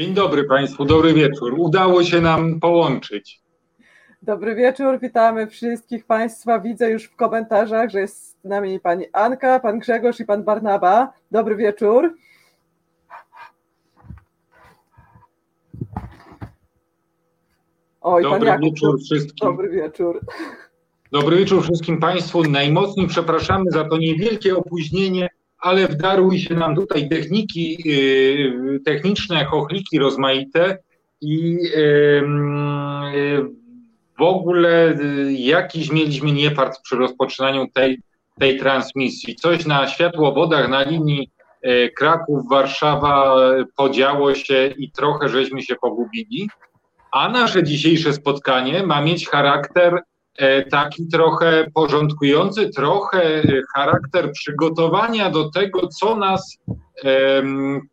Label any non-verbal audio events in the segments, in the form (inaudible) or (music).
Dzień dobry Państwu, dobry wieczór. Udało się nam połączyć. Dobry wieczór, witamy wszystkich Państwa. Widzę już w komentarzach, że jest z nami Pani Anka, Pan Grzegorz i Pan Barnaba. Dobry wieczór. Oj, dobry Jakub, wieczór wszystkim. Dobry wieczór. Dobry wieczór wszystkim Państwu. Najmocniej przepraszamy za to niewielkie opóźnienie, ale wdarły się nam tutaj techniki, yy, techniczne chochliki rozmaite i yy, w ogóle yy, jakiś mieliśmy niepart przy rozpoczynaniu tej, tej transmisji. Coś na światłowodach na linii Kraków-Warszawa podziało się i trochę żeśmy się pogubili. A nasze dzisiejsze spotkanie ma mieć charakter taki trochę porządkujący, trochę charakter przygotowania do tego, co nas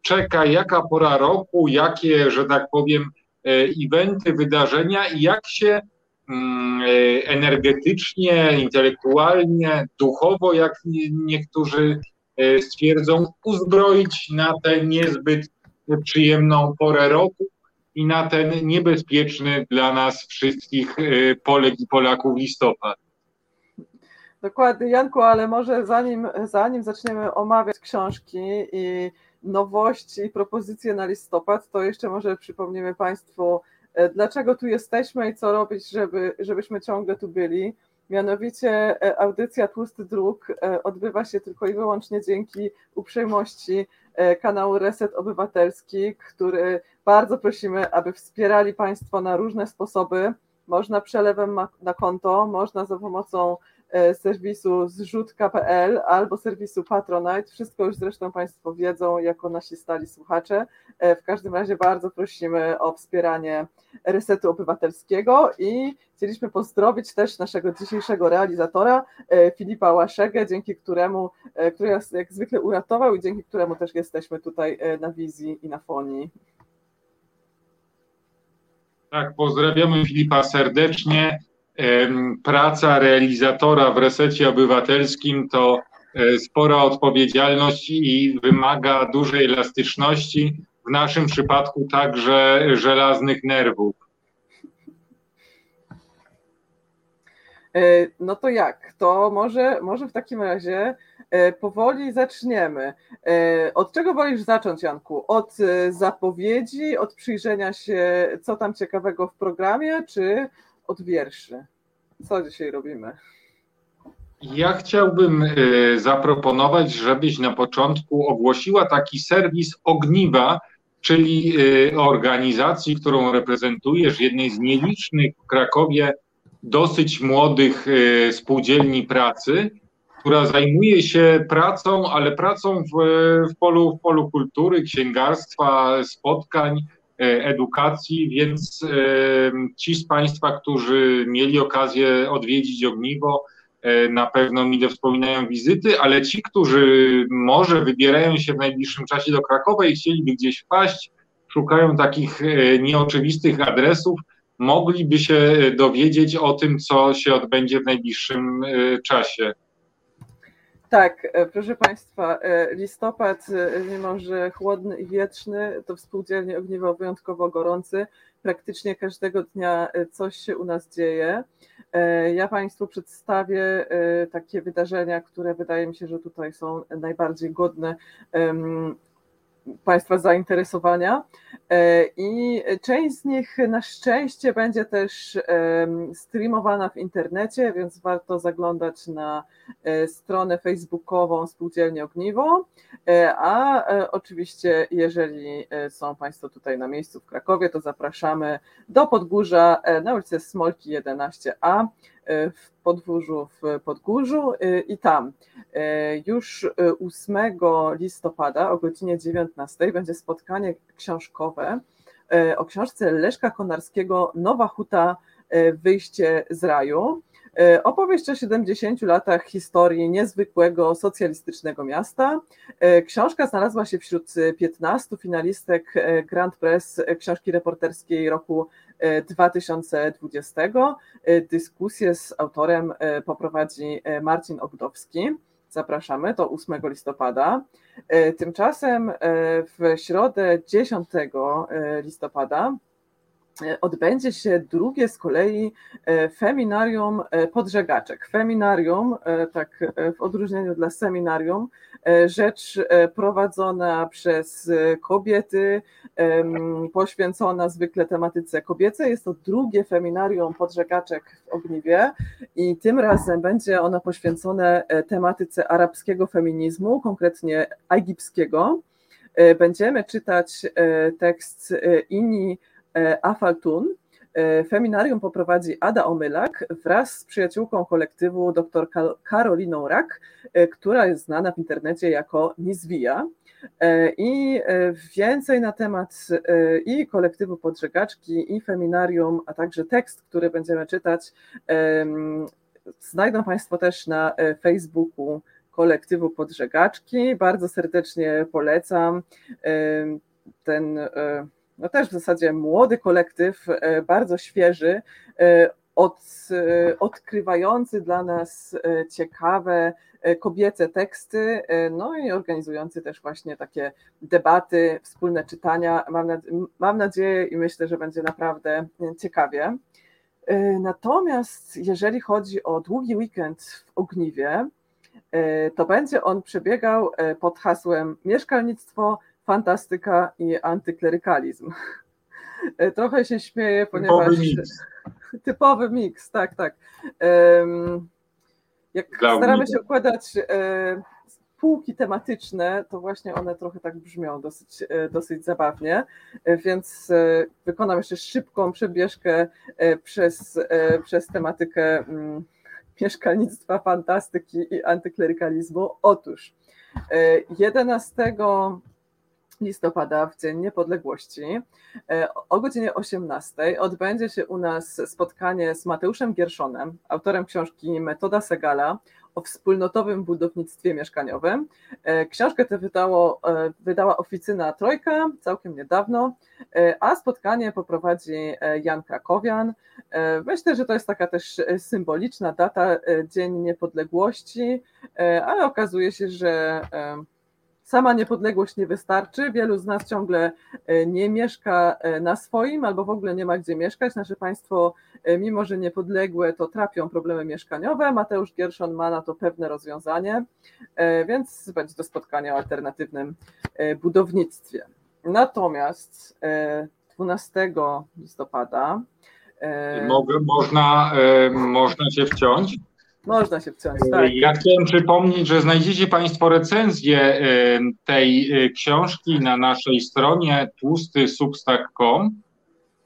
czeka, jaka pora roku, jakie, że tak powiem, e, eventy, wydarzenia i jak się mm, e, energetycznie, intelektualnie, duchowo, jak niektórzy stwierdzą, uzbroić na tę niezbyt przyjemną porę roku i na ten niebezpieczny dla nas wszystkich y, Polek i Polaków listopad. Dokładnie, Janku, ale może zanim, zanim zaczniemy omawiać książki i nowości i propozycje na listopad, to jeszcze może przypomnimy Państwu, e, dlaczego tu jesteśmy i co robić, żeby, żebyśmy ciągle tu byli. Mianowicie e, audycja Tłusty Dróg e, odbywa się tylko i wyłącznie dzięki uprzejmości kanału Reset Obywatelski, który bardzo prosimy, aby wspierali Państwo na różne sposoby. Można przelewem na konto, można za pomocą e, serwisu zrzutka.pl albo serwisu Patronite. Wszystko już zresztą Państwo wiedzą jako nasi stali słuchacze. E, w każdym razie bardzo prosimy o wspieranie Resetu Obywatelskiego i chcieliśmy pozdrowić też naszego dzisiejszego realizatora e, Filipa Łaszegę, dzięki któremu, który nas jak zwykle uratował i dzięki któremu też jesteśmy tutaj na wizji i na fonii. Tak, pozdrawiamy Filipa serdecznie. Praca realizatora w resecie obywatelskim to e, spora odpowiedzialność i wymaga dużej elastyczności, w naszym przypadku także żelaznych nerwów. E, no to jak? To może, może w takim razie E, powoli zaczniemy. Od czego wolisz zacząć, Janku? Od zapowiedzi, od przyjrzenia się, co tam ciekawego w programie, czy od wierszy? Co dzisiaj robimy? Ja chciałbym zaproponować, żebyś na początku ogłosiła taki serwis Ogniwa, czyli organizacji, którą reprezentujesz, jednej z nielicznych w Krakowie dosyć młodych spółdzielni pracy, która zajmuje się pracą, ale pracą w, w, polu, w polu kultury, księgarstwa, spotkań, e, edukacji, więc e, ci z Państwa, którzy mieli okazję odwiedzić ogniwo, e, na pewno mile wspominają wizyty, ale ci, którzy może wybierają się w najbliższym czasie do Krakowa i chcieliby gdzieś wpaść, szukają takich nieoczywistych adresów, mogliby się dowiedzieć o tym, co się odbędzie w najbliższym czasie. Tak, e, proszę Państwa, e, listopad, e, mimo że chłodny i wietrzny, to w spółdzielni ogniwo wyjątkowo gorący. Praktycznie każdego dnia coś się u nas dzieje. Ja Państwu przedstawię takie wydarzenia, które wydaje mi się, że tutaj są najbardziej godne Państwa zainteresowania. E, I część z nich na szczęście będzie też streamowana w internecie, więc warto zaglądać na e, stronę facebookową Spółdzielni Ogniwo. E, a oczywiście, jeżeli są Państwo tutaj na miejscu w Krakowie, to zapraszamy do Podgórza na ulicy Smolki 11a w podwórzu w Podgórzu y, i tam y, już 8 y, listopada o godzinie 19 będzie spotkanie książkowe o książce Leszka Konarskiego Nowa Huta Wyjście z raju. Opowieść o 70 latach historii niezwykłego socjalistycznego miasta. Książka znalazła się wśród 15 finalistek Grand Press książki reporterskiej roku 2020. E, dyskusję z autorem e, poprowadzi e, Marcin Ogdowski. zapraszamy, to 8 listopada. Tymczasem w środę 10 listopada odbędzie się drugie z kolei feminarium podżegaczek. Feminarium, tak w odróżnieniu dla seminarium, rzecz prowadzona przez kobiety, poświęcona zwykle tematyce kobiecej. Jest to drugie feminarium podżegaczek w Ogniwie i tym razem będzie ono poświęcone tematyce arabskiego feminizmu, konkretnie egipskiego. Będziemy czytać tekst Ini Afaltun. Feminarium poprowadzi Ada Omylak wraz z przyjaciółką kolektywu dr Karoliną Rak, która jest znana w internecie jako Nizwija. I więcej na temat i kolektywu Podżegaczki, i feminarium, a także tekst, który będziemy czytać, znajdą Państwo też na Facebooku kolektywu Podżegaczki. Bardzo serdecznie polecam ten no też w zasadzie młody kolektyw, bardzo świeży, od, odkrywający dla nas ciekawe kobiece teksty, no i organizujący też właśnie takie debaty, wspólne czytania. Mam, mam nadzieję i myślę, że będzie naprawdę ciekawie. Natomiast jeżeli chodzi o długi weekend w Ogniwie, to będzie on przebiegał pod hasłem mieszkalnictwo, fantastyka i antyklerykalizm. Trochę się śmieję, ponieważ. Typowy miks. (laughs) Typowy miks, tak, tak. Jak Dla staramy mnie. się układać półki tematyczne, to właśnie one trochę tak brzmią dosyć, dosyć zabawnie, więc wykonam jeszcze szybką przebieżkę przez, przez tematykę mm, mieszkalnictwa, fantastyki i antyklerykalizmu. Otóż 11 listopada, w Dzień Niepodległości. E, o godzinie 18 odbędzie się u nas spotkanie z Mateuszem Gierszonem, autorem książki Metoda Segala o wspólnotowym budownictwie mieszkaniowym. E, książkę tę wydało, e, wydała oficyna Trojka całkiem niedawno, a spotkanie poprowadzi Jan Krakowian. Myślę, że to jest taka też symboliczna data, Dzień Niepodległości, ale okazuje się, że sama niepodległość nie wystarczy. Wielu z nas ciągle e, nie mieszka e, na swoim albo w ogóle nie ma gdzie mieszkać. Nasze państwo, e, mimo że niepodległe, to trapią problemy mieszkaniowe. Mateusz Gierszon ma na to pewne rozwiązanie, więc będzie to spotkanie o alternatywnym budownictwie. Natomiast 12 listopada. Mogę, można, można się wciąć? Można się wciąć, tak. Ja chciałem przypomnieć, że znajdziecie Państwo recenzję tej e, książki na naszej stronie tłustysubstack.com.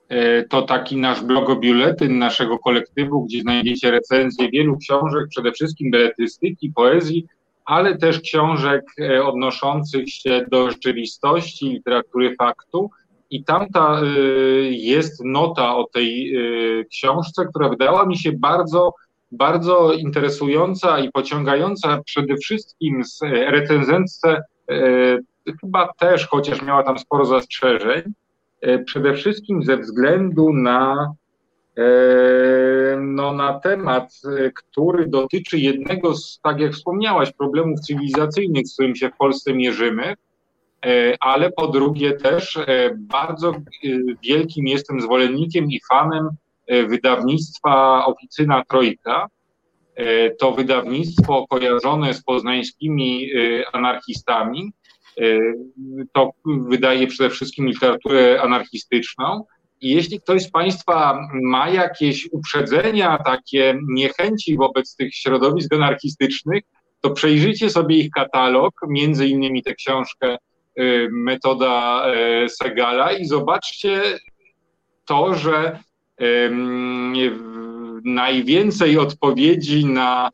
E, to taki nasz blogobiuletyn naszego kolektywu, gdzie znajdziecie recenzję wielu książek, przede wszystkim beletrystyki, poezji, ale też książek e, odnoszących się do rzeczywistości, literatury faktu. I tamta jest nota o tej książce, która wydała mi się bardzo bardzo interesująca i pociągająca przede wszystkim z recenzentce, e, chyba też, chociaż miała tam sporo zastrzeżeń, e, przede wszystkim ze względu na, e, no, na temat, który dotyczy jednego z, tak jak wspomniałaś, problemów cywilizacyjnych, z którym się w Polsce mierzymy, ale po drugie też bardzo wielkim jestem zwolennikiem i fanem E, wydawnictwa Oficyna Trojka. E, to wydawnictwo kojarzone z poznańskimi e, anarchistami. To wydaje przede wszystkim literaturę anarchistyczną. I jeśli ktoś z Państwa ma jakieś uprzedzenia, takie niechęci wobec tych środowisk anarchistycznych, to przejrzyjcie sobie ich katalog, między innymi tę książkę Metoda Segala i zobaczcie to, że najwięcej odpowiedzi na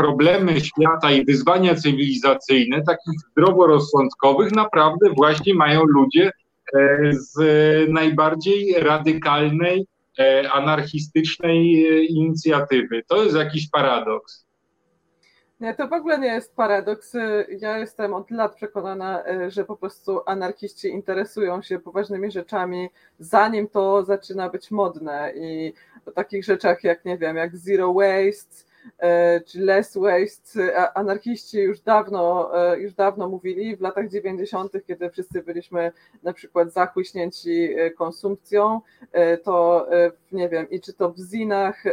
problemy świata i wyzwania cywilizacyjne, takich zdroworozsądkowych, naprawdę właśnie mają ludzie e, z najbardziej radykalnej, e, anarchistycznej e, inicjatywy. To jest jakiś paradoks. Nie, to w ogóle nie jest paradoks. Ja jestem od lat przekonana, e, że po prostu anarchiści interesują się poważnymi rzeczami, zanim to zaczyna być modne. I o takich rzeczach jak, nie wiem, jak zero waste, czy less waste. Anarchiści już dawno, już dawno mówili, w latach 90., kiedy wszyscy byliśmy na przykład zachłyśnięci konsumpcją, to nie wiem, i czy to w zinach,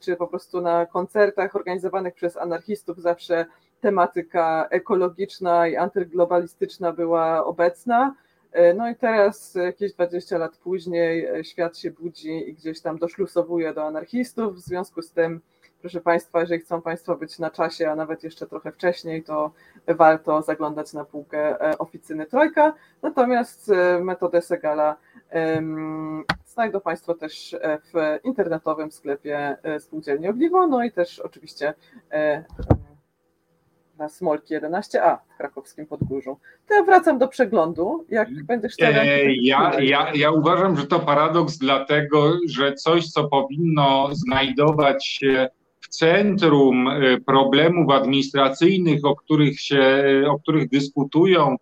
czy po prostu na koncertach organizowanych przez anarchistów zawsze tematyka ekologiczna i antyglobalistyczna była obecna. E, no i teraz, jakieś 20 lat później, e, świat się budzi i gdzieś tam doszlusowuje do anarchistów. W związku z tym, proszę Państwa, jeżeli chcą Państwo być na czasie, a nawet jeszcze trochę wcześniej, to warto zaglądać na półkę e, oficyny Trojka. Natomiast metodę Segala znajdą Państwo też w internetowym sklepie Spółdzielni Ogniwo, no i też oczywiście na Smolki 11A w krakowskim Podgórzu. To ja wracam do przeglądu. Jak będziesz e, ja, ja, ja uważam, że to paradoks, dlatego że coś, co powinno znajdować się centrum e, problemów administracyjnych, o których, się, o których dyskutują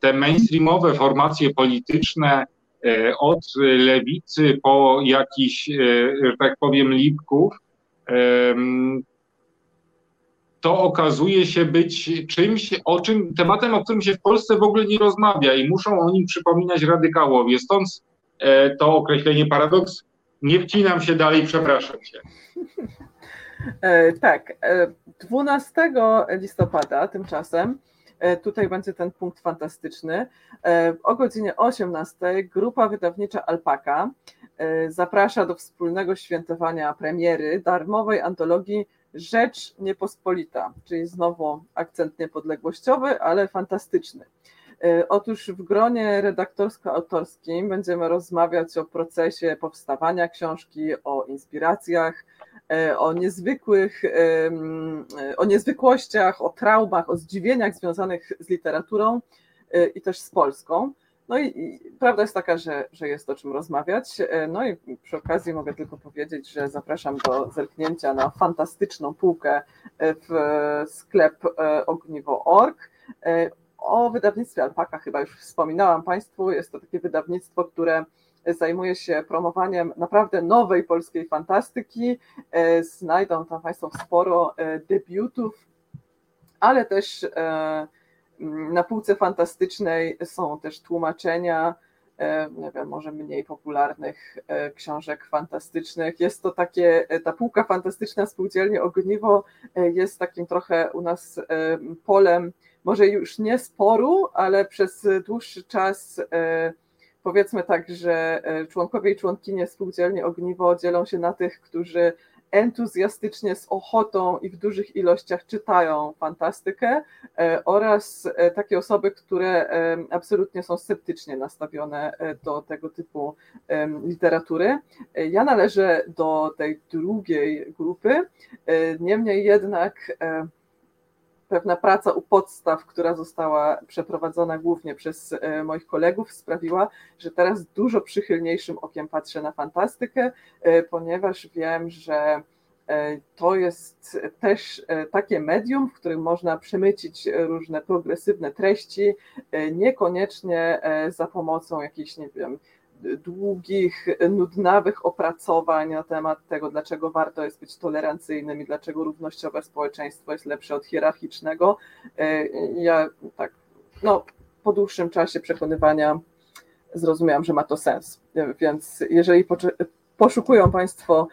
te mainstreamowe formacje polityczne e, od lewicy po jakiś, tak powiem, lipków, to okazuje się być czymś, o czym, tematem, o którym się w Polsce w ogóle nie rozmawia i muszą o nim przypominać radykałowie. Stąd e, to określenie paradoks. Nie wcinam się dalej, przepraszam się. E, tak, 12 e, listopada tymczasem, tutaj będzie ten punkt fantastyczny, o godzinie 18 grupa wydawnicza Alpaka zaprasza do wspólnego świętowania premiery darmowej antologii Rzecz Niepospolita, czyli znowu akcent niepodległościowy, ale fantastyczny. E, otóż w gronie redaktorsko-autorskim będziemy rozmawiać o procesie powstawania książki, o inspiracjach, e, o niezwykłych, o niezwykłościach, o traumach, o zdziwieniach związanych z literaturą e, i też z Polską. No i, prawda jest taka, że, że jest o czym rozmawiać. E, no i przy okazji mogę tylko powiedzieć, że zapraszam do zerknięcia na fantastyczną półkę e, w sklep e, ogniwo.org. O wydawnictwie Alpaka chyba już wspominałam Państwu. Jest to takie wydawnictwo, które zajmuje się promowaniem naprawdę nowej polskiej fantastyki. Znajdą tam Państwo sporo debiutów, ale też na półce fantastycznej są też tłumaczenia, e, nie wiem, może mniej popularnych e, książek fantastycznych. Jest to takie, e, ta półka fantastyczna spółdzielnie Ogniwo jest takim trochę u nas polem, może już nie sporu, ale przez dłuższy czas powiedzmy tak, że członkowie i członkinie spółdzielni Ogniwo dzielą się na tych, którzy entuzjastycznie, z ochotą i w dużych ilościach czytają fantastykę e, oraz e, takie osoby, które e, absolutnie są sceptycznie nastawione do tego typu literatury. Ja należę do tej drugiej grupy, niemniej jednak pewna praca u podstaw, która została przeprowadzona głównie przez e, moich kolegów, sprawiła, że teraz dużo przychylniejszym okiem patrzę na fantastykę, e, ponieważ wiem, że e, to jest też takie medium, w którym można przemycić różne progresywne treści, niekoniecznie za pomocą jakichś, nie wiem, długich, nudnawych opracowań na temat tego, dlaczego warto jest być tolerancyjnym i dlaczego równościowe społeczeństwo jest lepsze od hierarchicznego. E, ja tak, no, po dłuższym czasie przekonywania zrozumiałam, że ma to sens. Więc jeżeli poszukują Państwo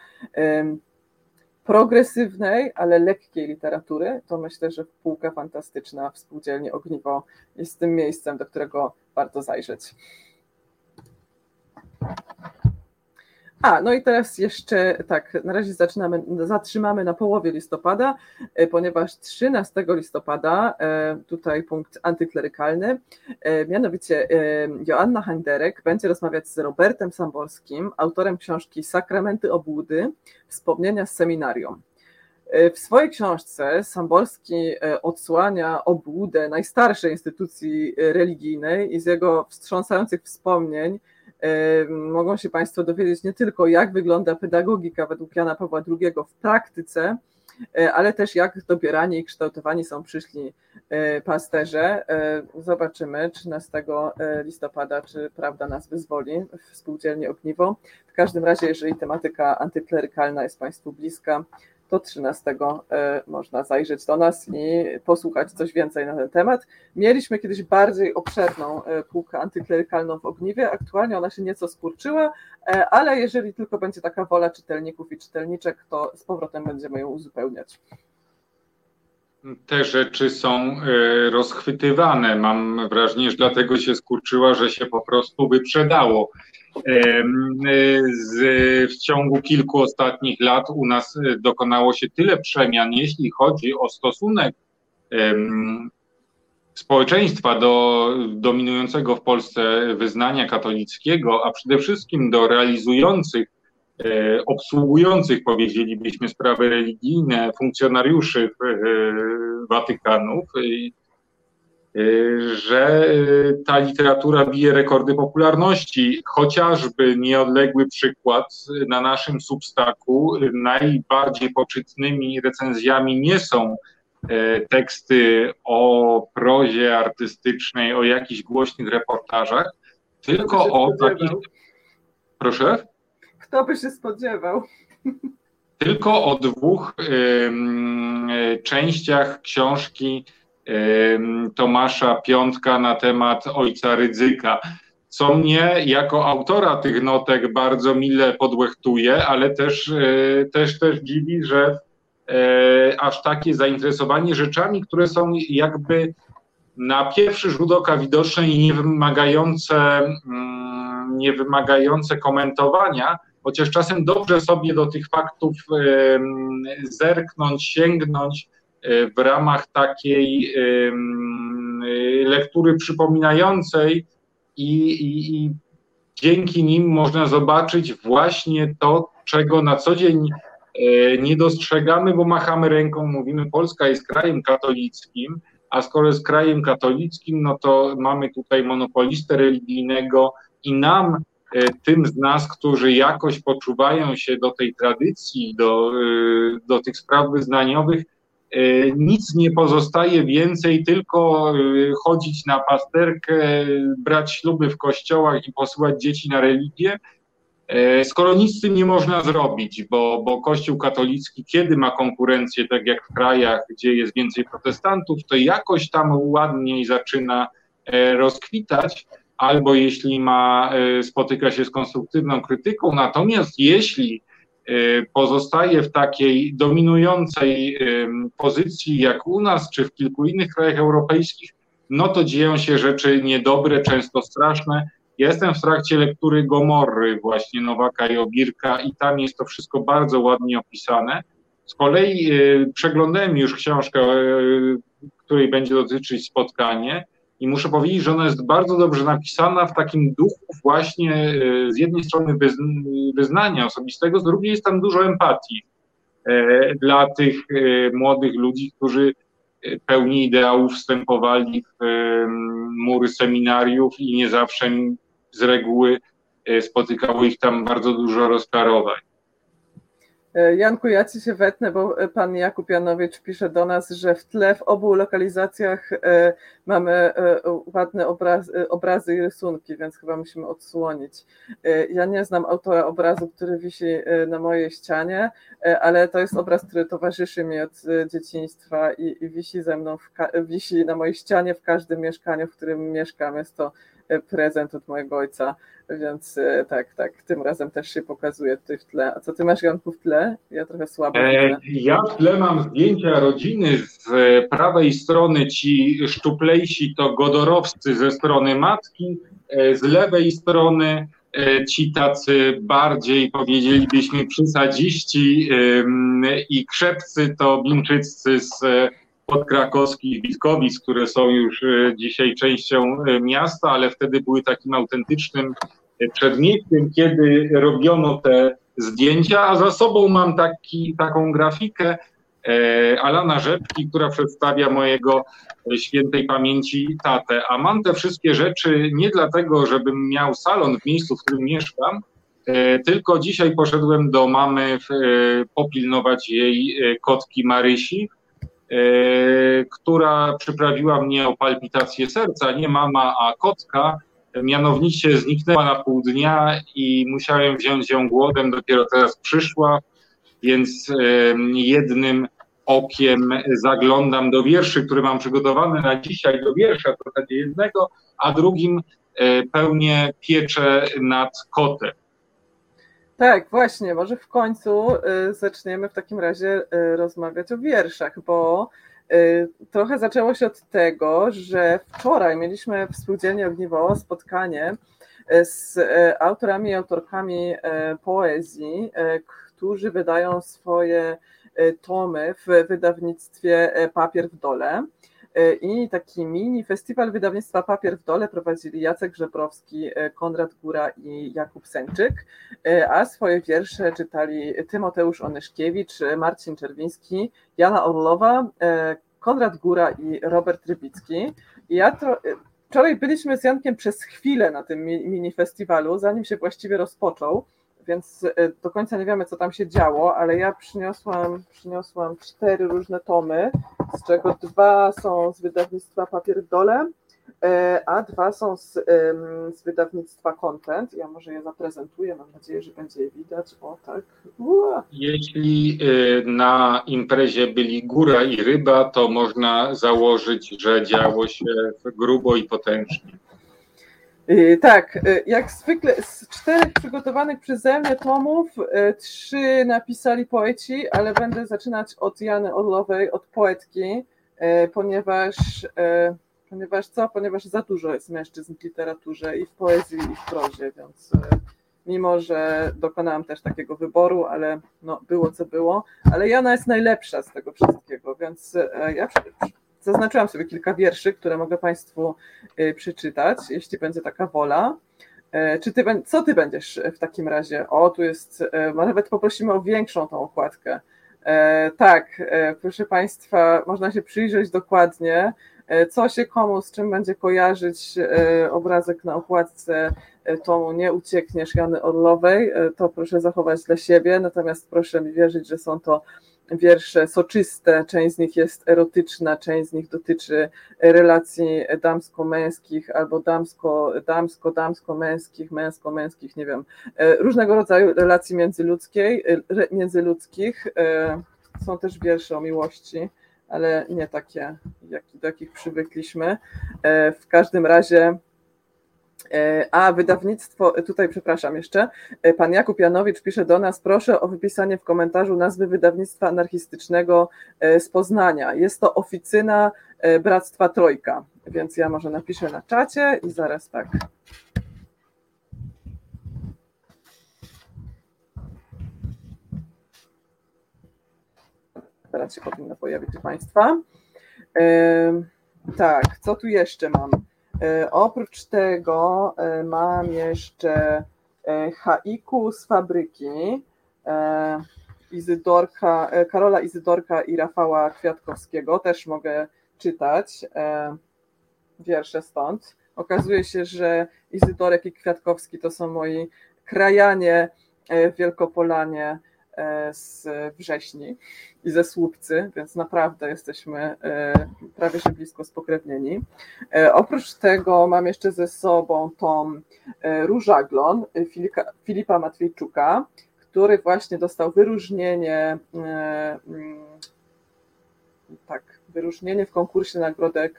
progresywnej, ale lekkiej literatury, to myślę, że półka fantastyczna w spółdzielni Ogniwo jest tym miejscem, do którego warto zajrzeć. A, no i teraz jeszcze tak, na razie zaczynamy, zatrzymamy na połowie listopada, e, ponieważ 13 listopada, e, tutaj punkt antyklerykalny, e, mianowicie Joanna Handerek będzie rozmawiać z Robertem Samborskim, autorem książki Sakramenty Obłudy, wspomnienia z seminarium. W swojej książce Samborski odsłania obłudę najstarszej instytucji religijnej i z jego wstrząsających wspomnień mogą się Państwo dowiedzieć nie tylko, jak wygląda pedagogika według Jana Pawła II w praktyce, e, ale też jak dobierani i kształtowani są przyszli e, pasterze. E, zobaczymy 13 listopada, czy prawda nas wyzwoli w spółdzielni Ogniwo. W każdym razie, jeżeli tematyka antyklerykalna jest Państwu bliska, do 13 można zajrzeć do nas i posłuchać coś więcej na ten temat. Mieliśmy kiedyś bardziej obszerną półkę antyklerykalną w ogniwie, aktualnie ona się nieco skurczyła, ale jeżeli tylko będzie taka wola czytelników i czytelniczek, to z powrotem będziemy ją uzupełniać te rzeczy są e, rozchwytywane. Mam wrażenie, że dlatego się skurczyła, że się po prostu wyprzedało. E, z, w ciągu kilku ostatnich lat u nas e, dokonało się tyle przemian, jeśli chodzi o stosunek społeczeństwa do dominującego w Polsce wyznania katolickiego, a przede wszystkim do realizujących E, obsługujących, powiedzielibyśmy, sprawy religijne funkcjonariuszy e, Watykanów, że ta literatura bije rekordy popularności. Chociażby nieodległy przykład na naszym substaku najbardziej poczytnymi recenzjami nie są teksty o prozie artystycznej, o jakichś głośnych reportażach, tylko o takich. Proszę? Kto by się spodziewał? Tylko o dwóch y, częściach książki y, Tomasza Piątka na temat ojca Rydzyka. Co mnie jako autora tych notek bardzo mile podłechtuje, ale też, y, też, też dziwi, że e, aż takie zainteresowanie rzeczami, które są jakby na pierwszy rzut oka widoczne i nie wymagające, mm, nie wymagające komentowania, chociaż czasem dobrze sobie do tych faktów zerknąć, sięgnąć e, w ramach takiej lektury przypominającej i, i, i dzięki nim można zobaczyć właśnie to, czego na co dzień e, nie dostrzegamy, bo machamy ręką, mówimy, Polska jest krajem katolickim, a skoro jest krajem katolickim, no to mamy tutaj monopolistę religijnego i nam tym z nas, którzy jakoś poczuwają się do tej tradycji, do, do tych spraw wyznaniowych, nic nie pozostaje więcej, tylko chodzić na pasterkę, brać śluby w kościołach i posyłać dzieci na religię. Skoro nic z tym nie można zrobić, bo, bo Kościół katolicki, kiedy ma konkurencję, tak jak w krajach, gdzie jest więcej protestantów, to jakoś tam ładniej zaczyna rozkwitać albo jeśli ma, e, spotyka się z konstruktywną krytyką. Natomiast jeśli e, pozostaje w takiej dominującej pozycji jak u nas, czy w kilku innych krajach europejskich, no to dzieją się rzeczy niedobre, często straszne. Ja jestem w trakcie lektury Gomorry, właśnie Nowaka i Obirka, i tam jest to wszystko bardzo ładnie opisane. Z kolei e, przeglądałem już książkę, której będzie dotyczyć spotkanie, i muszę powiedzieć, że ona jest bardzo dobrze napisana w takim duchu właśnie e, z jednej strony wyznania osobistego, z drugiej jest tam dużo empatii e, dla tych e, młodych ludzi, którzy pełni ideałów wstępowali w mury seminariów i nie zawsze z reguły spotykało ich tam bardzo dużo rozklarowań. E, Janku, ja ci się wetnę, bo e, pan Jakub Janowicz pisze do nas, że w tle w obu lokalizacjach e, mamy ładne obrazy, obrazy i rysunki, więc chyba musimy odsłonić. Ja nie znam autora obrazu, który wisi na mojej ścianie, ale to jest obraz, który towarzyszy mi od dzieciństwa i, i wisi ze mną, wisi na mojej ścianie w każdym mieszkaniu, w którym mieszkam. Jest to prezent od mojego ojca, więc e, tak, tak, tym razem też się pokazuje tutaj w tle. A co ty masz, Janku, w tle? Ja trochę słabo e, Ja w tle mam zdjęcia rodziny z prawej strony, ci szczuplejsi to Godorowscy ze strony matki, e, z lewej strony ci tacy bardziej powiedzielibyśmy przysadziści i krzepcy to Bimczyccy z podkrakowskich Witkowic, które są już e, dzisiaj częścią e, miasta, ale wtedy były takim autentycznym e, przedmieściem, kiedy robiono te zdjęcia, a za sobą mam taki, taką grafikę Alana Rzepki, która przedstawia mojego świętej pamięci tatę. A mam te wszystkie rzeczy nie dlatego, żebym miał salon w miejscu, w którym mieszkam, tylko dzisiaj poszedłem do mamy popilnować jej kotki Marysi, E, która przyprawiła mnie o palpitację serca, nie mama, a kotka. Mianowicie zniknęła na pół dnia i musiałem wziąć ją głodem, dopiero teraz przyszła. więc jednym okiem zaglądam do wierszy, które mam przygotowane na dzisiaj, do wiersza w zasadzie jednego, a drugim e, pełnię pieczę nad kotem. Tak, właśnie, może w końcu e, zaczniemy w takim razie e, rozmawiać o wierszach, bo trochę zaczęło się od tego, że wczoraj mieliśmy w Spółdzielni Ogniwo spotkanie z autorami i autorkami poezji, którzy wydają swoje tomy w wydawnictwie Papier w Dole. E, I taki mini festiwal wydawnictwa Papier w Dole prowadzili Jacek Żebrowski, Konrad Góra i Jakub Sęczyk, a swoje wiersze czytali Tymoteusz Onyszkiewicz, Marcin Czerwiński, Jana Orlowa, Konrad Góra i Robert Rybicki. Ja to, wczoraj byliśmy z Jankiem przez chwilę na tym mini festiwalu, zanim się właściwie rozpoczął więc e, do końca nie wiemy, co tam się działo, ale ja przyniosłam, przyniosłam cztery różne tomy, z czego dwa są z wydawnictwa Papier w Dole, e, a dwa są z, z wydawnictwa Content. Ja może je zaprezentuję, mam nadzieję, że będzie je widać. O tak. Ua. Jeśli e, na imprezie byli góra i ryba, to można założyć, że działo się grubo i potężnie. Y, tak, y, jak zwykle z czterech przygotowanych przeze mnie tomów, y, trzy napisali poeci, ale będę zaczynać od Jany Orlowej, od poetki, ponieważ, ponieważ co? Ponieważ za dużo jest mężczyzn w literaturze i w poezji i w prozie, więc mimo, że dokonałam też takiego wyboru, ale no, było co było, ale Jana jest najlepsza z tego wszystkiego, więc ja zaznaczyłam sobie kilka wierszy, które mogę Państwu y, przeczytać, jeśli będzie taka wola. E, czy ty, co ty będziesz w takim razie? O, tu jest, e, nawet poprosimy o większą tą okładkę. E, tak, proszę Państwa, można się przyjrzeć dokładnie, co się komu z czym będzie kojarzyć obrazek na okładce tomu Nie uciekniesz Jany Orlowej, to proszę zachować dla siebie, natomiast proszę mi wierzyć, że są to wiersze soczyste, część z nich jest erotyczna, część z nich dotyczy relacji damsko-męskich albo damsko, damsko-damsko-męskich, męsko-męskich, nie wiem, e, różnego rodzaju relacji międzyludzkiej, e, międzyludzkich. E, są też wiersze o miłości, ale nie takie, jak, do jakich przywykliśmy. W każdym razie a wydawnictwo, tutaj przepraszam jeszcze, e, pan Jakub Janowicz pisze do nas, proszę o wypisanie w komentarzu nazwy wydawnictwa anarchistycznego e, z Poznania. Jest to oficyna Bractwa Trojka, więc ja może napiszę na czacie i zaraz tak. Teraz się powinno pojawić u Państwa. Tak, co tu jeszcze mam? E, oprócz tego e, mam jeszcze e, haiku z fabryki Izydorka, Karola Izydorka i Rafała Kwiatkowskiego. Też mogę czytać wiersze stąd. Okazuje się, że Izydorek i Kwiatkowski to są moi krajanie w Wielkopolanie z wrześni i ze Słupcy, więc naprawdę jesteśmy e, prawie że blisko spokrewnieni. E, oprócz tego mam jeszcze ze sobą tom Różaglon Filipa, Matwiejczuka, który właśnie dostał wyróżnienie mm, tak, wyróżnienie w konkursie nagrodę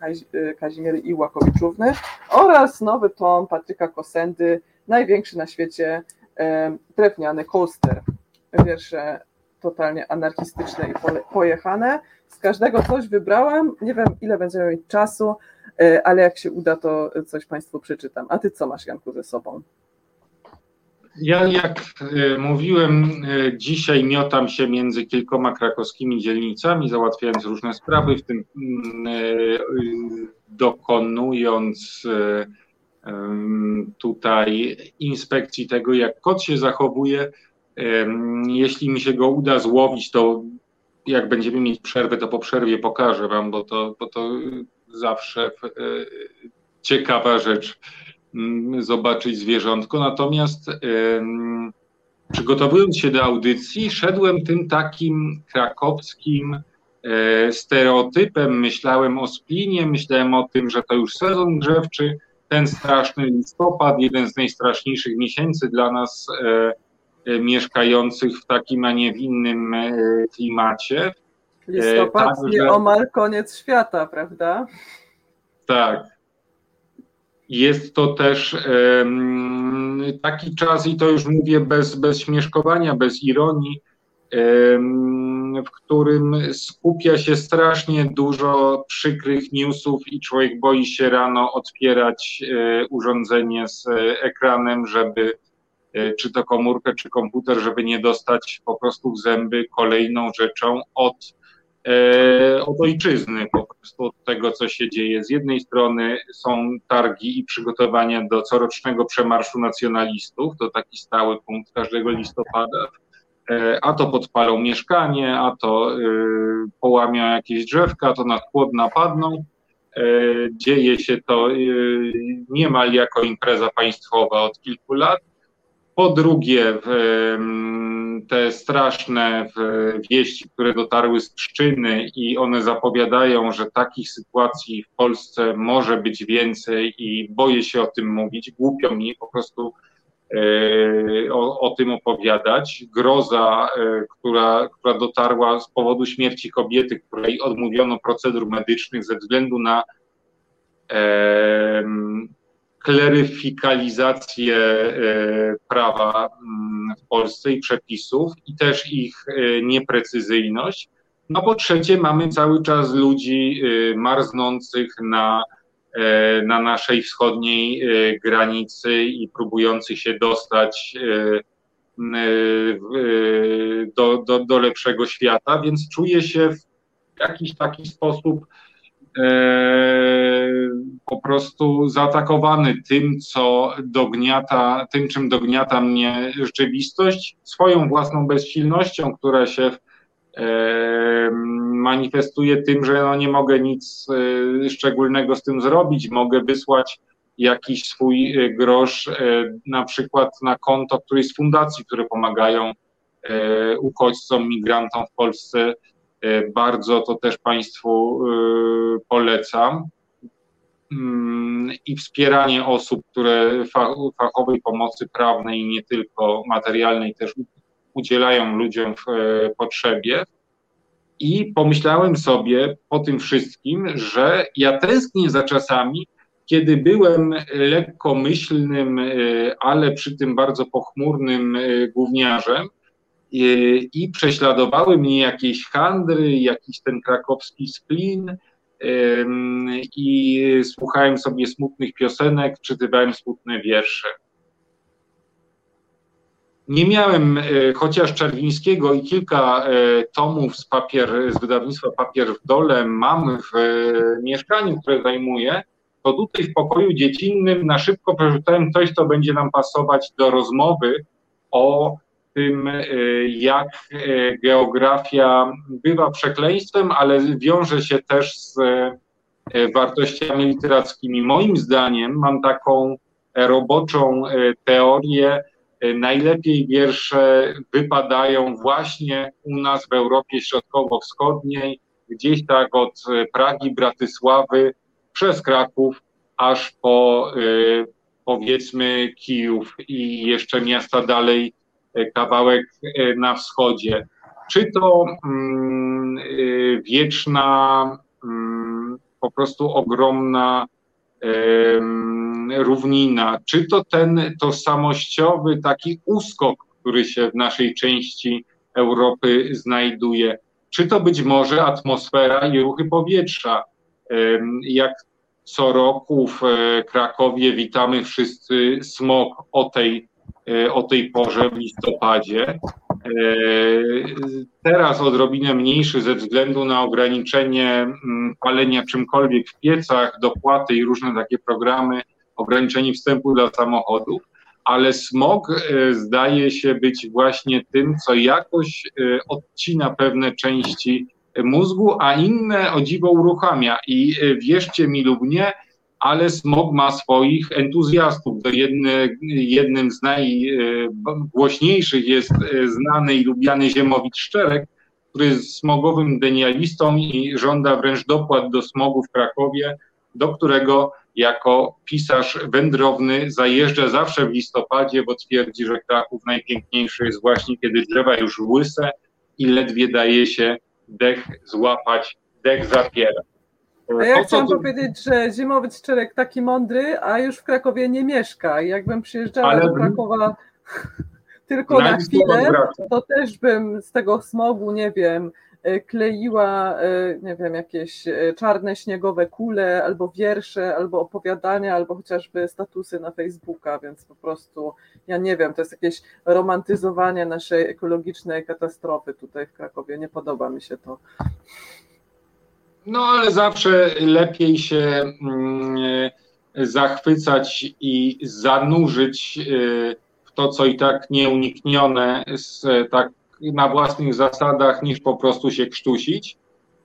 Kazimiery Iłakowiczówny oraz nowy tom Patryka Kosendy, największy na świecie drewniany coaster wiersze totalnie anarchistyczne i pojechane. Z każdego coś wybrałam. Nie wiem, ile będziemy mieć czasu, e, ale jak się uda, to coś Państwu przeczytam. A Ty co masz, Janku, ze sobą? Ja, jak e, mówiłem, e, dzisiaj miotam się między kilkoma krakowskimi dzielnicami, załatwiając różne sprawy, w tym mm, dokonując tutaj inspekcji tego, jak kot się zachowuje jeśli mi się go uda złowić, to jak będziemy mieć przerwę, to po przerwie pokażę Wam, bo to, bo to zawsze e, ciekawa rzecz mm, zobaczyć zwierzątko. Natomiast przygotowując się do audycji, szedłem tym takim krakowskim e, stereotypem. Myślałem o splinie, myślałem o tym, że to już sezon grzewczy, ten straszny listopad, jeden z najstraszniejszych miesięcy dla nas e, mieszkających w takim, a nie w innym klimacie. Listopad tak, nie omal koniec świata, prawda? Tak. Jest to też taki czas, i to już mówię bez, bez śmieszkowania, bez ironii, w którym skupia się strasznie dużo przykrych newsów i człowiek boi się rano otwierać e, urządzenie z ekranem, żeby e, czy to komórkę, czy komputer, żeby nie dostać po prostu w zęby kolejną rzeczą od E, od ojczyzny, po prostu od tego, co się dzieje. Z jednej strony są targi i przygotowania do corocznego przemarszu nacjonalistów, to taki stały punkt każdego listopada, e, a to podpalą mieszkanie, a to e, połamią jakieś drzewka, a to na chłod napadną. Dzieje się to niemal jako impreza państwowa od kilku lat. Po drugie, te straszne wieści, które dotarły z Pszczyny i one zapowiadają, że takich sytuacji w Polsce może być więcej i boję się o tym mówić. Głupio mi po prostu e, o, o tym opowiadać. Groza, e, która, która dotarła z powodu śmierci kobiety, której odmówiono procedur medycznych ze względu na kleryfikalizację e, prawa mm, w Polsce i przepisów i też ich e, nieprecyzyjność. No po trzecie mamy cały czas ludzi e, marznących na, na naszej wschodniej granicy i próbujących się dostać do, do, do lepszego świata, więc czuję się w jakiś taki sposób po prostu zaatakowany tym, co dogniata, tym, czym dogniata mnie rzeczywistość, swoją własną bezsilnością, która się e, manifestuje tym, że no nie mogę nic e, szczególnego z tym zrobić. Mogę wysłać jakiś swój grosz na przykład na konto którejś z fundacji, które pomagają uchodźcom, migrantom w Polsce E, bardzo to też Państwu e, polecam. Mm, I wspieranie osób, które fachowej pomocy prawnej nie tylko materialnej też udzielają ludziom w e, potrzebie. I pomyślałem sobie po tym wszystkim, że ja tęsknię za czasami, kiedy byłem lekkomyślnym, ale przy tym bardzo pochmurnym gówniarzem, i prześladowały mnie jakieś handry, jakiś ten krakowski splin i słuchałem sobie smutnych piosenek, czytywałem smutne wiersze. Nie miałem e, chociaż Czerwińskiego i kilka e, tomów z, papier, z wydawnictwa Papier w Dole mam w e, mieszkaniu, które zajmuję, to tutaj w pokoju dziecinnym na szybko przeczytałem coś, co będzie nam pasować do rozmowy o tym, e, jak e, geografia bywa przekleństwem, ale wiąże się też z e, wartościami literackimi. Moim zdaniem mam taką roboczą teorię, najlepiej wiersze wypadają właśnie u nas w Europie Środkowo-Wschodniej, gdzieś tak od Pragi, Bratysławy, przez Kraków, aż po powiedzmy Kijów i jeszcze miasta dalej kawałek e, na wschodzie. Czy to mm, e, wieczna, mm, po prostu ogromna równina, czy to ten tożsamościowy taki uskok, który się w naszej części Europy znajduje, czy to być może atmosfera i ruchy powietrza. Jak co roku w e, Krakowie witamy wszyscy smog o tej E, o tej porze w listopadzie. E, teraz odrobinę mniejszy ze względu na ograniczenie mm, palenia czymkolwiek w piecach, dopłaty i różne takie programy, ograniczenie wstępu dla samochodów, ale smog e, zdaje się być właśnie tym, co jakoś odcina pewne części mózgu, a inne o dziwo uruchamia. I wierzcie mi lub nie, ale smog ma swoich entuzjastów. Jedny, jednym z najgłośniejszych jest e, znany i lubiany Ziemowicz Szczerek, który jest smogowym denialistą i żąda wręcz dopłat do smogu w Krakowie, do którego jako pisarz wędrowny zajeżdża zawsze w listopadzie, bo twierdzi, że Kraków najpiękniejszy jest właśnie, kiedy drzewa już łyse i ledwie daje się dech złapać, dech zapiera. A ja chciałam to... powiedzieć, że Zimowiec Czerek taki mądry, a już w Krakowie nie mieszka. Jakbym przyjeżdżała Ale... do Krakowa (laughs) tylko na chwilę, to też bym z tego smogu, nie wiem, e, kleiła, e, nie wiem, jakieś e, czarne śniegowe kule, albo wiersze, albo opowiadania, albo chociażby statusy na Facebooka, więc po prostu, ja nie wiem, to jest jakieś romantyzowanie naszej ekologicznej katastrofy tutaj w Krakowie. Nie podoba mi się to. No ale zawsze lepiej się mm, zachwycać i zanurzyć w to, co i tak nieuniknione, tak na własnych zasadach, niż po prostu się krztusić.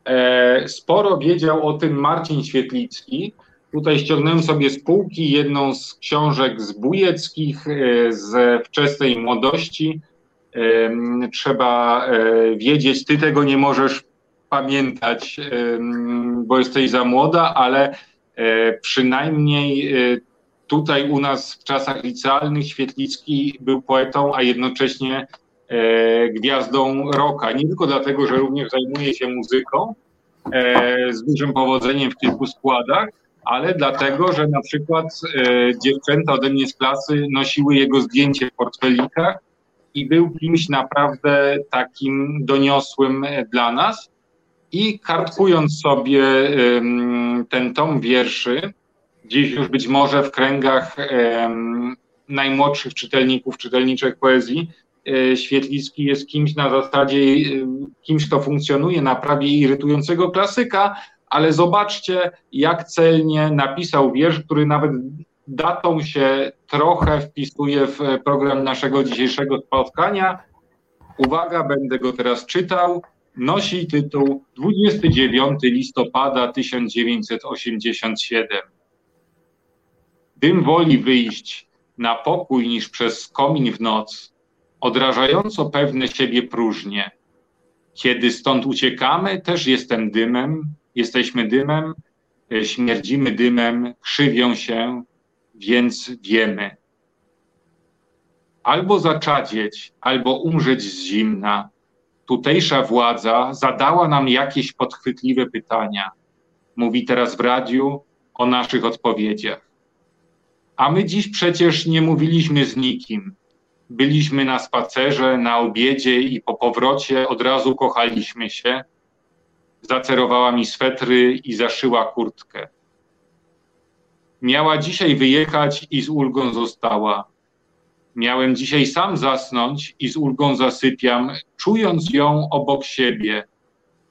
E, sporo wiedział o tym Marcin Świetlicki. Tutaj ściągnąłem sobie z półki jedną z książek z Bujeckich, e, z wczesnej młodości. Trzeba e, wiedzieć, ty tego nie możesz pamiętać, bo jesteś za młoda, ale e, przynajmniej e, tutaj u nas w czasach licealnych Świetlicki był poetą, a jednocześnie e, gwiazdą rocka. Nie tylko dlatego, że również zajmuje się muzyką z dużym powodzeniem w kilku składach, ale dlatego, że na przykład dziewczęta ode mnie z klasy nosiły jego zdjęcie w portfelikach i był kimś naprawdę takim doniosłym dla nas. I kartkując sobie ten tom wierszy, dziś już być może w kręgach najmłodszych czytelników, czytelniczek poezji, e, Świetlicki jest kimś na zasadzie, e, kimś, kto funkcjonuje na prawie irytującego klasyka, ale zobaczcie, jak celnie napisał wiersz, który nawet datą się trochę wpisuje w program naszego dzisiejszego spotkania. Uwaga, będę go teraz czytał nosi tytuł 29 listopada 1987. Dym woli wyjść na pokój niż przez komin w noc, odrażająco pewne siebie próżnie. Kiedy stąd uciekamy, też jestem dymem, jesteśmy dymem, śmierdzimy dymem, krzywią się, więc wiemy. Albo zaczadzieć, albo umrzeć z zimna, tutejsza władza zadała nam jakieś podchwytliwe pytania. Mówi teraz w radiu o naszych odpowiedziach. A my dziś przecież nie mówiliśmy z nikim. Byliśmy na spacerze, na obiedzie i po powrocie od razu kochaliśmy się. Zacerowała mi swetry i zaszyła kurtkę. Miała dzisiaj wyjechać i z ulgą została. Miałem dzisiaj sam zasnąć i z ulgą zasypiam, czując ją obok siebie.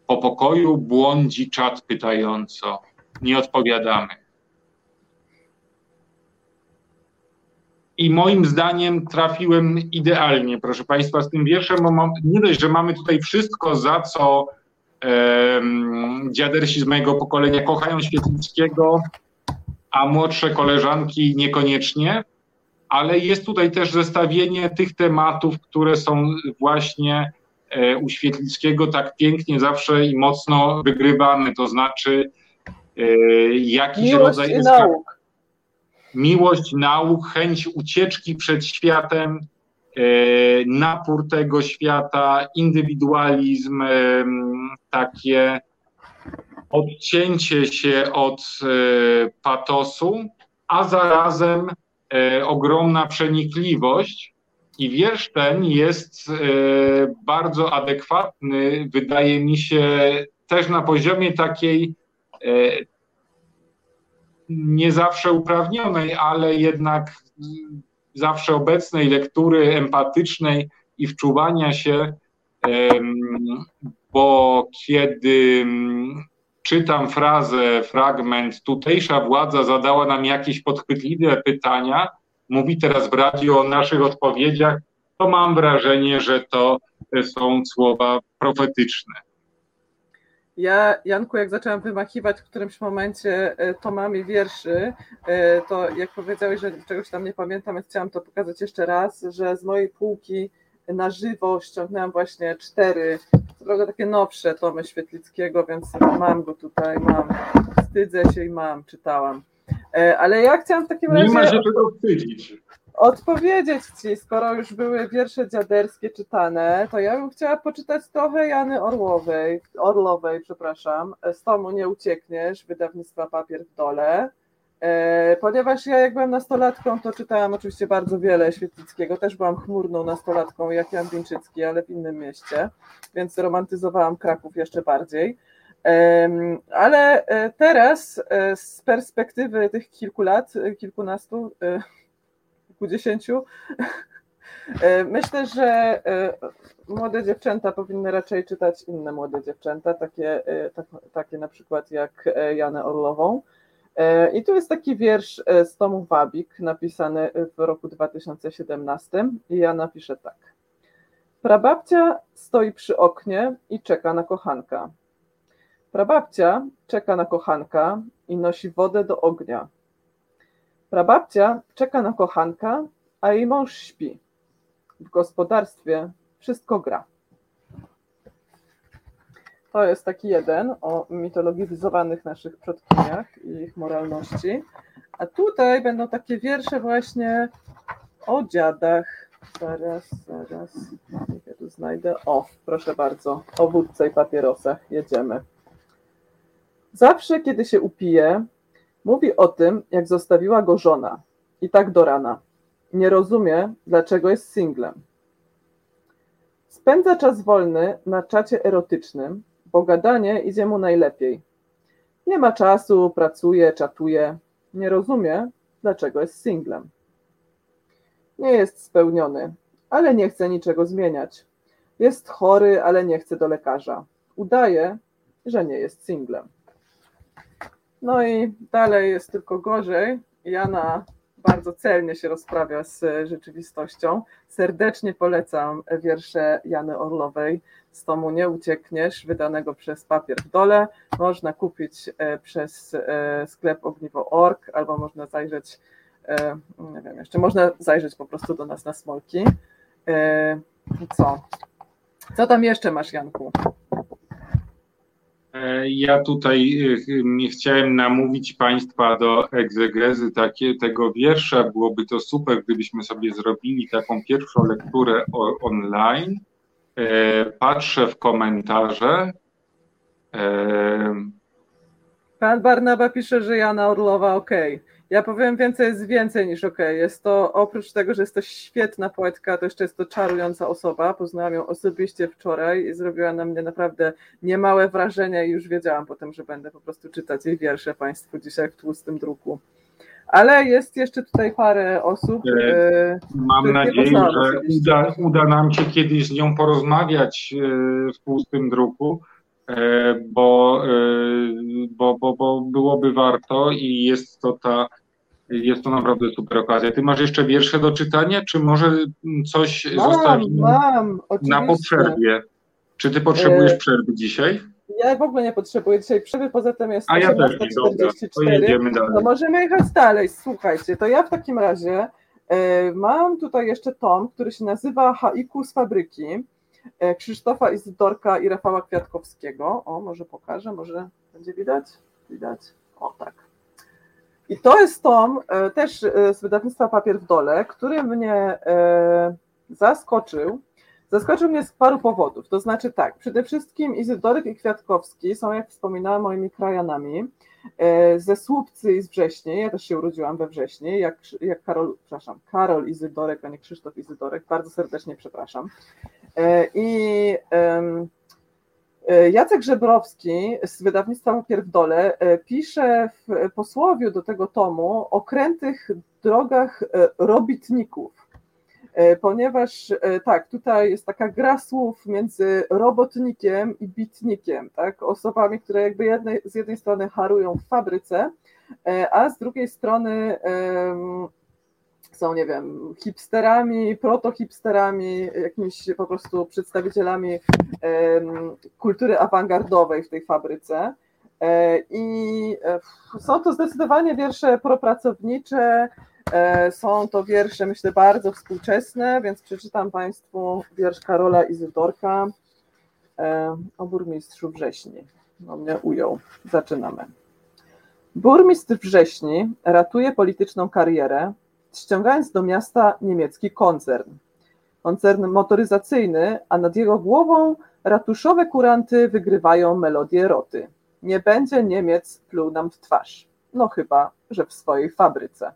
Po pokoju błądzi czat pytająco. Nie odpowiadamy. I moim zdaniem trafiłem idealnie, proszę Państwa, z tym wierszem, bo mam, nie dość, że mamy tutaj wszystko, za co um, dziadersi z mojego pokolenia kochają Świetlickiego, a młodsze koleżanki niekoniecznie, ale jest tutaj też zestawienie tych tematów, które są właśnie e, u Świetlickiego tak pięknie zawsze i mocno wygrywane, to znaczy e, jakiś Miłość rodzaj nauk. miłość nauk, chęć ucieczki przed światem, e, napór tego świata, indywidualizm, takie odcięcie się od patosu, a zarazem ogromna przenikliwość. I wiersz ten jest e, bardzo adekwatny, wydaje mi się, też na poziomie takiej e, nie zawsze uprawnionej, ale jednak zawsze obecnej lektury empatycznej i wczuwania się, bo kiedy czytam frazę, fragment, tutejsza władza zadała nam jakieś podchwytliwe pytania, mówi teraz w radiu o naszych odpowiedziach, to mam wrażenie, że to są słowa profetyczne. Ja, Janku, jak zaczęłam wymachiwać w którymś momencie e, tomami wierszy, e, to jak powiedziałeś, że czegoś tam nie pamiętam, więc chciałam to pokazać jeszcze raz, że z mojej półki na żywo ściągnęłam właśnie cztery, prawda takie nowsze tomy Świetlickiego, więc mam go tutaj, mam, wstydzę się i mam, czytałam. Ale ja chciałam w takim razie... Nie ma się czego wstydzić. odpowiedzieć Ci, skoro już były wiersze dziaderskie czytane, to ja bym chciała poczytać trochę Jany Orłowej, Orlowej, przepraszam, z tomu Nie uciekniesz, wydawnictwa Papier w dole, e, ponieważ ja jak byłam nastolatką, to czytałam oczywiście bardzo wiele Świetlickiego, też byłam chmurną nastolatką jak Jan Winczycki, ale w innym mieście, więc romantyzowałam Kraków jeszcze bardziej. Ale e, teraz e, z perspektywy tych kilku lat, kilkunastu, kilkudziesięciu. E, myślę, że e, młode dziewczęta powinny raczej czytać inne młode dziewczęta, takie, e, tak, takie na przykład jak Janę Orlową. I tu jest taki wiersz z tomu Wabik, napisany w roku 2017 i ja napiszę tak. Prababcia stoi przy oknie i czeka na kochanka. Prababcia czeka na kochanka i nosi wodę do ognia. Prababcia czeka na kochanka, a jej mąż śpi. W gospodarstwie wszystko gra. To jest taki jeden o mitologizowanych naszych przodkiniach i ich moralności. A tutaj będą takie wiersze właśnie o dziadach. Zaraz, zaraz, ja tu znajdę. O, proszę bardzo, o wódce i papierosach. Jedziemy. Zawsze, kiedy się upije, Mówi o tym, jak zostawiła go żona i tak do rana. Nie rozumie, dlaczego jest singlem. Spędza czas wolny na czacie erotycznym, bo gadanie idzie mu najlepiej. Nie ma czasu, pracuje, czatuje. Nie rozumie, dlaczego jest singlem. Nie jest spełniony, ale nie chce niczego zmieniać. Jest chory, ale nie chce do lekarza. Udaje, że nie jest singlem. No i dalej jest tylko gorzej. Jana bardzo celnie się rozprawia z rzeczywistością. Serdecznie polecam wiersze Jany Orlowej z tomu Nie uciekniesz, wydanego przez Papier w Dole. Można kupić e, przez e, sklep ogniwo.org albo można zajrzeć, e, nie wiem jeszcze, można zajrzeć po prostu do nas na Smolki. Co? Co tam jeszcze masz, Janku? E, ja tutaj e, chciałem namówić Państwa do egzegezy takie, tego wiersza. Byłoby to super, gdybyśmy sobie zrobili taką pierwszą lekturę online. E, patrzę w komentarze. Pan Barnaba pisze, że Jana Orlowa ok. Ja powiem więcej, jest więcej niż ok. Jest to oprócz tego, że jest to świetna poetka, to jeszcze jest to czarująca osoba. Poznałam ją osobiście wczoraj i zrobiła na mnie naprawdę niemałe wrażenie i już wiedziałam potem, że będę po prostu czytać jej wiersze Państwu dzisiaj w tłustym druku. Ale jest jeszcze tutaj parę osób. E, mam nadzieję, że uda, uda nam się kiedyś z nią porozmawiać e, w tłustym druku e, bo, bo, bo, bo byłoby warto i jest to ta jest to naprawdę super okazja. Ty masz jeszcze wiersze do czytania, czy może coś mam, zostawimy mam, na poprzerwie? Czy ty potrzebujesz e, przerwy dzisiaj? Ja w ogóle nie potrzebuję dzisiaj przerwy, poza tym jest A ja też nie, dobra, to jedziemy dalej. No możemy jechać dalej, słuchajcie, to ja w takim razie e, mam tutaj jeszcze tom, który się nazywa Haiku z fabryki e, Krzysztofa Izydorka i Rafała Kwiatkowskiego. O, może pokażę, może będzie widać? Widać? O, tak. I to jest tom e, też e, z wydawnictwa Papier w Dole, który mnie e, zaskoczył. Zaskoczył mnie z paru powodów. To znaczy tak, przede wszystkim Izydorek i Kwiatkowski są, jak wspominałam, moimi krajanami. Ze Słupcy i z Wrześni, ja też się urodziłam we Wrześni, jak, jak Karol, przepraszam, Karol Izydorek, a nie Krzysztof Izydorek, bardzo serdecznie przepraszam. I E, Jacek Żebrowski z wydawnictwa Pierdole e, pisze w posłowiu do tego tomu o krętych drogach e, robitników, ponieważ tak, tutaj jest taka gra słów między robotnikiem i bitnikiem, tak, osobami, które jakby jednej, z jednej strony harują w fabryce, a z drugiej strony są, nie wiem, hipsterami, protohipsterami, jakimiś po prostu przedstawicielami kultury awangardowej w tej fabryce. E, I e, są to zdecydowanie wiersze propracownicze, e, są to wiersze, myślę, bardzo współczesne, więc przeczytam Państwu wiersz Karola Izydorka o burmistrzu Wrześni. No mnie ujął. Zaczynamy. Burmistrz Wrześni ratuje polityczną karierę, ściągając do miasta niemiecki koncern. Koncern motoryzacyjny, a nad jego głową ratuszowe kuranty wygrywają melodię roty. Nie będzie Niemiec pluł nam w twarz. No chyba, że w swojej fabryce.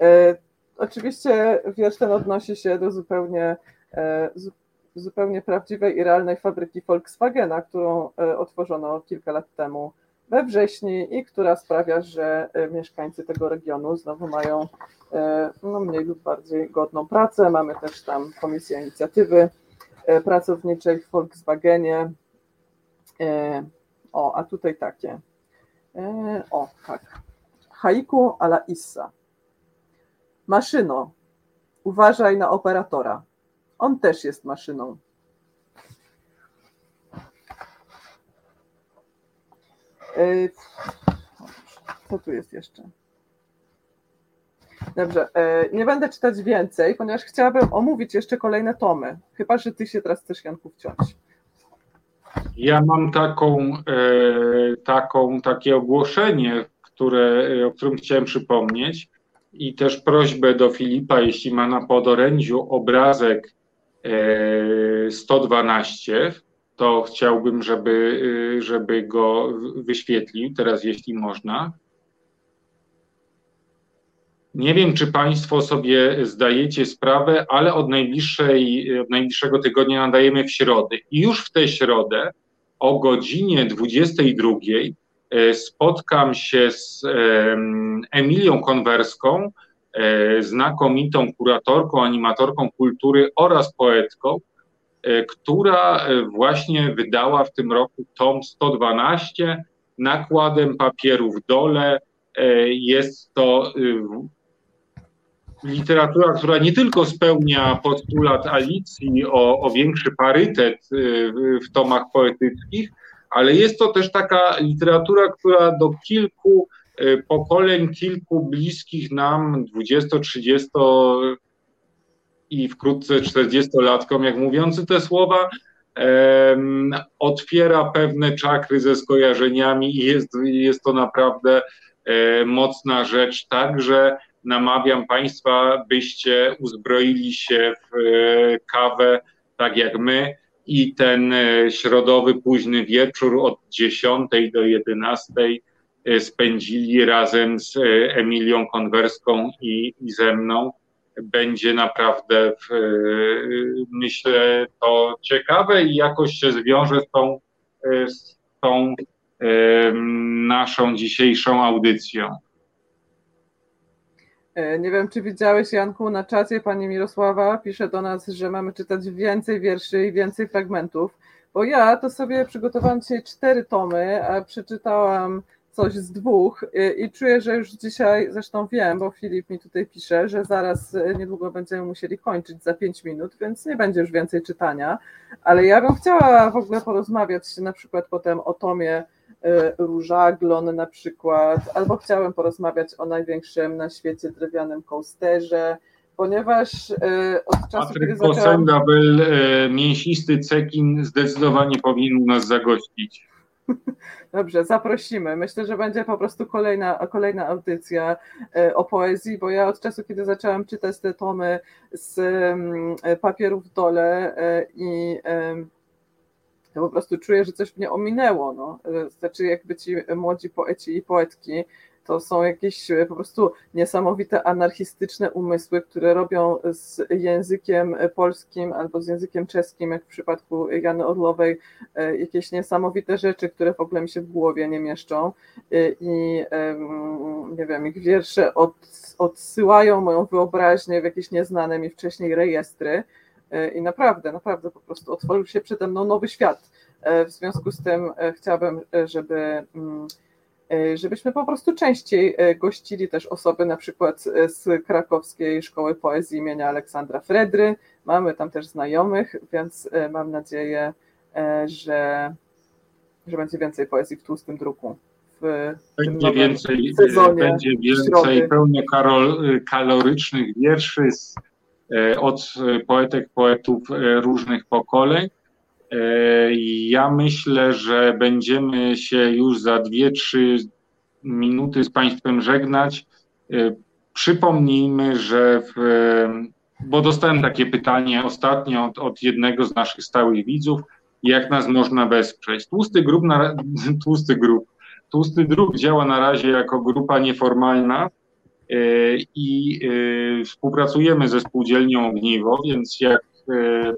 E, oczywiście wiersz ten odnosi się do zupełnie, e, zupełnie prawdziwej i realnej fabryki Volkswagena, którą e, otworzono kilka lat temu we wrześniu i która sprawia, że mieszkańcy tego regionu znowu mają no, mniej lub bardziej godną pracę. Mamy też tam Komisję Inicjatywy Pracowniczej w Volkswagenie. O, a tutaj takie. O, tak. Haiku ala Issa. Maszyno, uważaj na operatora. On też jest maszyną. E, co tu jest jeszcze? Dobrze, e, nie będę czytać więcej, ponieważ chciałabym omówić jeszcze kolejne tomy. Chyba, że ty się teraz chcesz, Janku, wciąć. Ja mam taką, e, taką, takie ogłoszenie, które, o którym chciałem przypomnieć i też prośbę do Filipa, jeśli ma na podorędziu obrazek 112, e, to chciałbym, żeby, e, żeby go wyświetlił teraz, jeśli można. Nie wiem, czy Państwo sobie zdajecie sprawę, ale od, najbliższej, od najbliższego tygodnia nadajemy w środę. I już w tę środę o godzinie 22 E, spotkam się z Emilią Konwerską, e, znakomitą kuratorką, animatorką kultury oraz poetką, e, która właśnie wydała w tym roku tom 112 nakładem papieru w dole. Jest to literatura, która nie tylko spełnia postulat Alicji o, o większy parytet w tomach poetyckich, ale jest to też taka literatura, która do kilku e, pokoleń, kilku bliskich nam 20-30 i wkrótce 40-latkom, jak mówiący te słowa, otwiera pewne czakry ze skojarzeniami i jest, jest to naprawdę e, mocna rzecz. Także namawiam Państwa, byście uzbroili się w e, kawę, tak jak my, i ten e, środowy późny wieczór od 10 do 11 e, spędzili razem z e, Emilią Konwerską i, i ze mną. Będzie naprawdę, w, myślę, to ciekawe i jakoś się zwiąże z tą, z tą naszą dzisiejszą audycją. E, nie wiem, czy widziałeś, Janku, na czacie pani Mirosława pisze do nas, że mamy czytać więcej wierszy i więcej fragmentów, bo ja to sobie przygotowałam dzisiaj cztery tomy, a przeczytałam coś z dwóch i czuję, że już dzisiaj, zresztą wiem, bo Filip mi tutaj pisze, że zaraz e, niedługo będziemy musieli kończyć za pięć minut, więc nie będzie już więcej czytania, ale ja bym chciała w ogóle porozmawiać na przykład potem o tomie E, różaglon na przykład, albo chciałem porozmawiać o największym na świecie drewnianym coasterze, ponieważ e, od czasu, Patryk kiedy zaczęłam... Kosendabel, e, mięsisty cekin zdecydowanie powinien nas zagościć. (laughs) Dobrze, zaprosimy. Myślę, że będzie po prostu kolejna, kolejna audycja o poezji, bo ja od czasu, kiedy zaczęłam czytać te tomy z mm, papierów w dole i ja po prostu czuję, że coś mnie ominęło. No. Znaczy, jakby ci młodzi poeci i poetki to są jakieś po prostu niesamowite anarchistyczne umysły, które robią z językiem polskim albo z językiem czeskim, jak w przypadku Jany Orlowej, jakieś niesamowite rzeczy, które w ogóle mi się w głowie nie mieszczą. I nie wiem, ich wiersze od, odsyłają moją wyobraźnię w jakieś nieznane mi wcześniej rejestry. E, i naprawdę, naprawdę po prostu otworzył się przede mną nowy świat. E, w związku z tym e, chciałabym, żeby, mm, żebyśmy po prostu częściej gościli też osoby na przykład z krakowskiej szkoły poezji imienia Aleksandra Fredry. Mamy tam też znajomych, więc mam nadzieję, że, że będzie więcej poezji w tłustym druku. będzie więcej, sezonie, będzie więcej pełno kalorycznych wierszy z od poetek, poetów e, różnych pokoleń. Ja myślę, że będziemy się już za dwie, trzy minuty z Państwem żegnać. Przypomnijmy, że w, bo dostałem takie pytanie ostatnio od, od, jednego z naszych stałych widzów, jak nas można wesprzeć. Tłusty grup, na, (laughs) tłusty grup, tłusty druk działa na razie jako grupa nieformalna e, i e, współpracujemy ze spółdzielnią Ogniwo, więc jak e,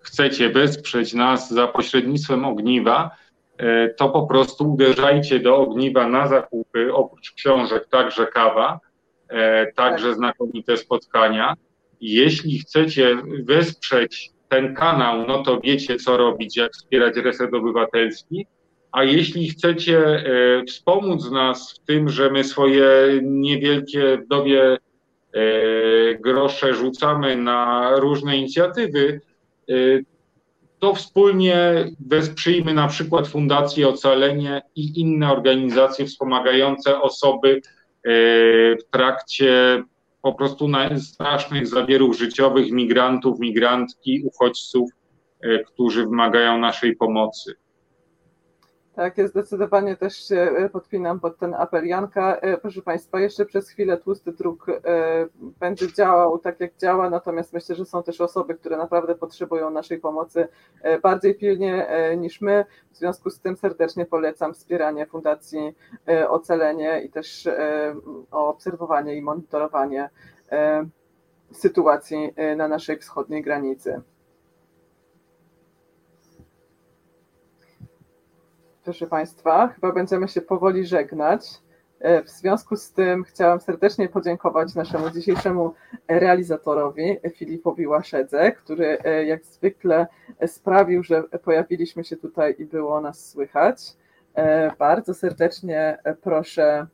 chcecie wesprzeć nas za pośrednictwem Ogniwa, to po prostu uderzajcie do Ogniwa na zakupy, oprócz książek także kawa, także tak. znakomite spotkania. Jeśli chcecie wesprzeć ten kanał, no to wiecie, co robić, jak wspierać Reset Obywatelski. A jeśli chcecie e, wspomóc nas w tym, że my swoje niewielkie wdowie e, grosze rzucamy na różne inicjatywy, e, to wspólnie wesprzyjmy na przykład Fundację Ocalenie i inne organizacje wspomagające osoby w trakcie po prostu strasznych zawierów życiowych migrantów, migrantki, uchodźców, którzy wymagają naszej pomocy. Tak, ja zdecydowanie też się e, podpinam pod ten apel Janka. E, proszę Państwa, jeszcze przez chwilę tłusty druk będzie działał tak, jak działa, natomiast myślę, że są też osoby, które naprawdę potrzebują naszej pomocy bardziej pilnie niż my. W związku z tym serdecznie polecam wspieranie Fundacji Ocalenie i też obserwowanie i monitorowanie sytuacji na naszej wschodniej granicy. Proszę Państwa, chyba będziemy się powoli żegnać. E, w związku z tym chciałam serdecznie podziękować naszemu dzisiejszemu realizatorowi Filipowi Łaszedze, który e, jak zwykle sprawił, że pojawiliśmy się tutaj i było nas słychać. E, bardzo serdecznie proszę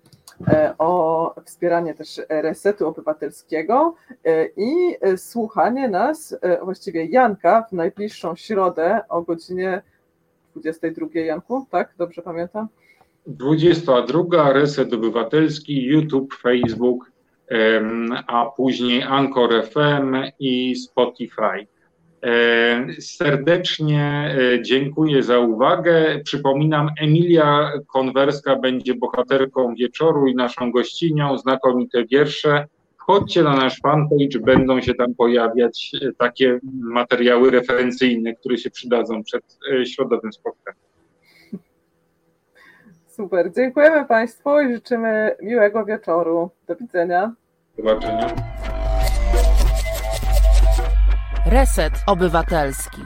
o wspieranie też resetu obywatelskiego i słuchanie nas, właściwie Janka, w najbliższą środę o godzinie 22, Janku, tak? Dobrze pamiętam? 22, Reset Obywatelski, YouTube, Facebook, a później Anchor FM i Spotify. Serdecznie e, dziękuję za uwagę. Przypominam, Emilia Konwerska będzie bohaterką wieczoru i naszą gościnią. Znakomite wiersze wchodźcie na nasz fanpage, będą się tam pojawiać e, takie materiały referencyjne, które się przydadzą przed e, środowym spotkaniem. Super, dziękujemy Państwu i życzymy miłego wieczoru. Do widzenia. Do zobaczenia. Reset Obywatelski.